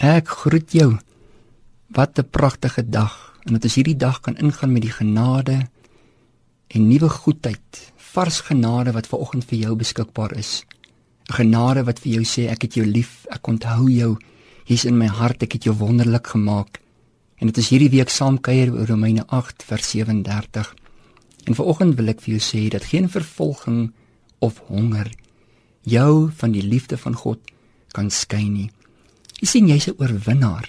Ek groet jou. Wat 'n pragtige dag. En dit is hierdie dag kan ingaan met die genade en nuwe goedheid, vars genade wat ver oggend vir jou beskikbaar is. 'n Genade wat vir jou sê ek het jou lief, ek onthou jou. Jy's in my hart, ek het jou wonderlik gemaak. En dit is hierdie week saam kuier oor Romeine 8 vers 37. En ver oggend wil ek vir jou sê dat geen vervolging of honger jou van die liefde van God kan skei nie. Jy sien jy's 'n oorwinnaar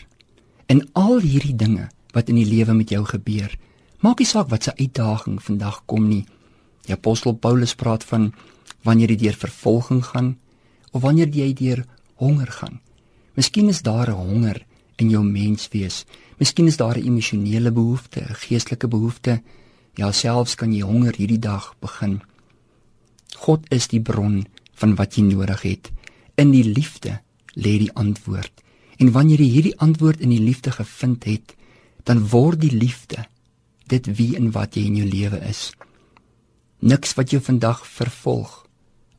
in al hierdie dinge wat in die lewe met jou gebeur. Maak nie saak wat se uitdaging vandag kom nie. Die apostel Paulus praat van wanneer jy deur vervolging gaan of wanneer jy deur honger gaan. Miskien is daar 'n honger in jou menswees. Miskien is daar 'n emosionele behoefte, 'n geestelike behoefte. Ja, selfs kan jy honger hierdie dag begin. God is die bron van wat jy nodig het. In die liefde lê die antwoord. En wanneer jy hierdie antwoord in die liefde gevind het, dan word die liefde dit wie en wat jy in jou lewe is. Niks wat jou vandag vervolg,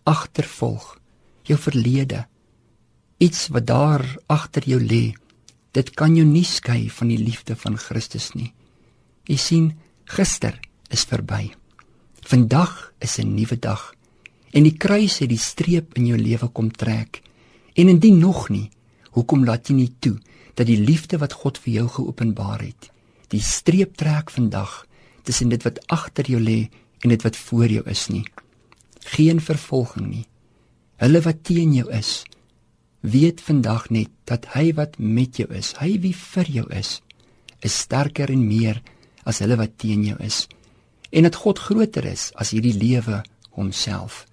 agtervolg, jou verlede, iets wat daar agter jou lê, dit kan jou nie skei van die liefde van Christus nie. Jy sien, gister is verby. Vandag is 'n nuwe dag en die kruis het die streep in jou lewe kom trek. En indien nog nie, Hoekom laat jy nie toe dat die liefde wat God vir jou geopenbaar het, die streep trek vandag tussen dit wat agter jou lê en dit wat voor jou is nie? Geen vervolging nie. Hulle wat teen jou is, weet vandag net dat hy wat met jou is, hy wie vir jou is, is sterker en meer as hulle wat teen jou is. En dat God groter is as hierdie lewe homself.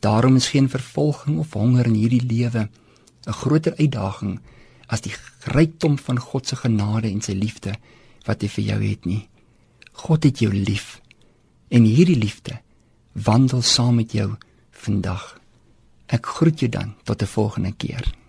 Daarom is geen vervolging of honger in hierdie lewe 'n groter uitdaging as die rykdom van God se genade en sy liefde wat hy vir jou het nie. God het jou lief en hierdie liefde wandel saam met jou vandag. Ek groet jou dan tot 'n volgende keer.